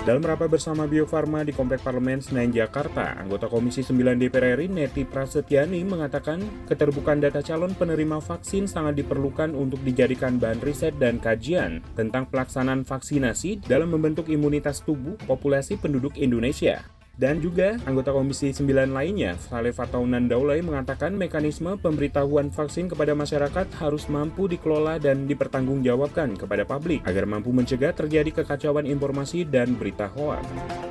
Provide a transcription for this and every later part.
Dalam rapat bersama Bio Farma di Komplek Parlemen Senayan Jakarta, anggota Komisi 9 DPR RI Neti Prasetyani mengatakan keterbukaan data calon penerima vaksin sangat diperlukan untuk dijadikan bahan riset dan kajian tentang pelaksanaan vaksinasi dalam membentuk imunitas tubuh populasi penduduk Indonesia. Dan juga anggota Komisi 9 lainnya, Saleh Fataunan Daulay mengatakan mekanisme pemberitahuan vaksin kepada masyarakat harus mampu dikelola dan dipertanggungjawabkan kepada publik agar mampu mencegah terjadi kekacauan informasi dan berita hoax.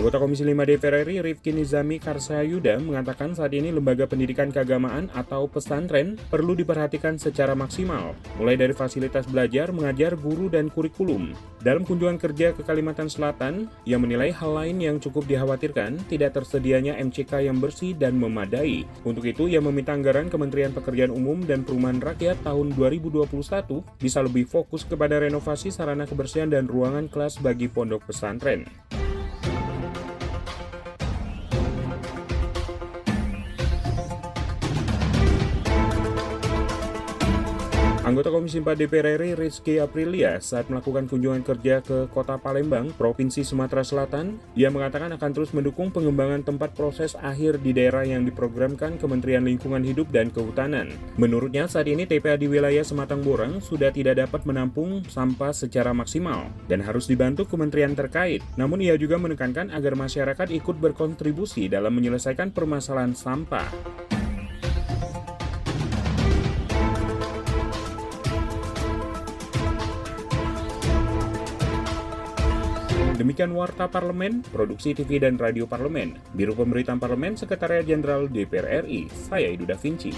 Anggota Komisi 5 DPR RI Rifki Nizami Karsayuda mengatakan saat ini lembaga pendidikan keagamaan atau pesantren perlu diperhatikan secara maksimal, mulai dari fasilitas belajar, mengajar, guru, dan kurikulum. Dalam kunjungan kerja ke Kalimantan Selatan, ia menilai hal lain yang cukup dikhawatirkan tidak tersedianya MCK yang bersih dan memadai. Untuk itu, ia meminta anggaran Kementerian Pekerjaan Umum dan Perumahan Rakyat tahun 2021 bisa lebih fokus kepada renovasi sarana kebersihan dan ruangan kelas bagi pondok pesantren. Anggota Komisi 4 DPR RI Rizky Aprilia saat melakukan kunjungan kerja ke Kota Palembang, Provinsi Sumatera Selatan, ia mengatakan akan terus mendukung pengembangan tempat proses akhir di daerah yang diprogramkan Kementerian Lingkungan Hidup dan Kehutanan. Menurutnya saat ini TPA di wilayah Sematang Borang sudah tidak dapat menampung sampah secara maksimal dan harus dibantu kementerian terkait. Namun ia juga menekankan agar masyarakat ikut berkontribusi dalam menyelesaikan permasalahan sampah. Demikian Warta Parlemen, Produksi TV dan Radio Parlemen, Biro Pemberitaan Parlemen, Sekretariat Jenderal DPR RI, saya Edu Da Vinci.